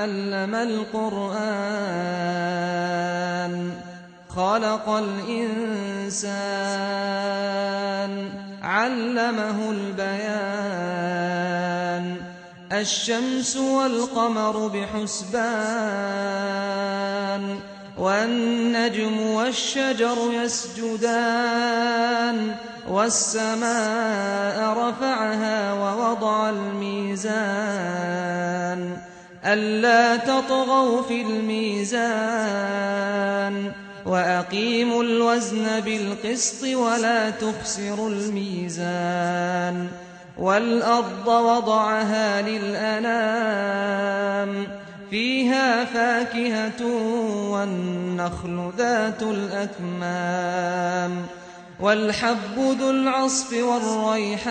علم القرآن خلق الإنسان علمه البيان الشمس والقمر بحسبان والنجم والشجر يسجدان والسماء رفعها ووضع الميزان ألا تطغوا في الميزان وأقيموا الوزن بالقسط ولا تخسروا الميزان والأرض وضعها للأنام فيها فاكهة والنخل ذات الأكمام والحب ذو العصف والريحان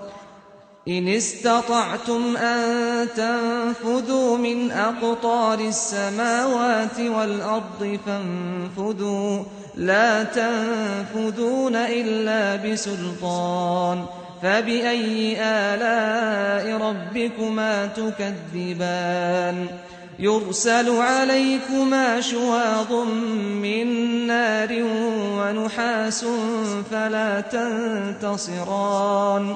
إن استطعتم أن تنفذوا من أقطار السماوات والأرض فانفذوا. لا تنفذون إلا بسلطان. فبأي آلاء ربكما تكذبان؟ يرسل عليكما شواظ من نار ونحاس فلا تنتصران.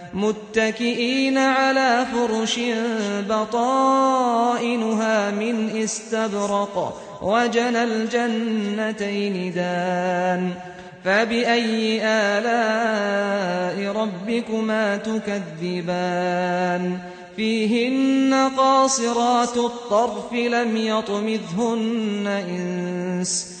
متكئين على فرش بطائنها من استبرق وجنى الجنتين دان فبأي آلاء ربكما تكذبان؟ فيهن قاصرات الطرف لم يطمثهن إنس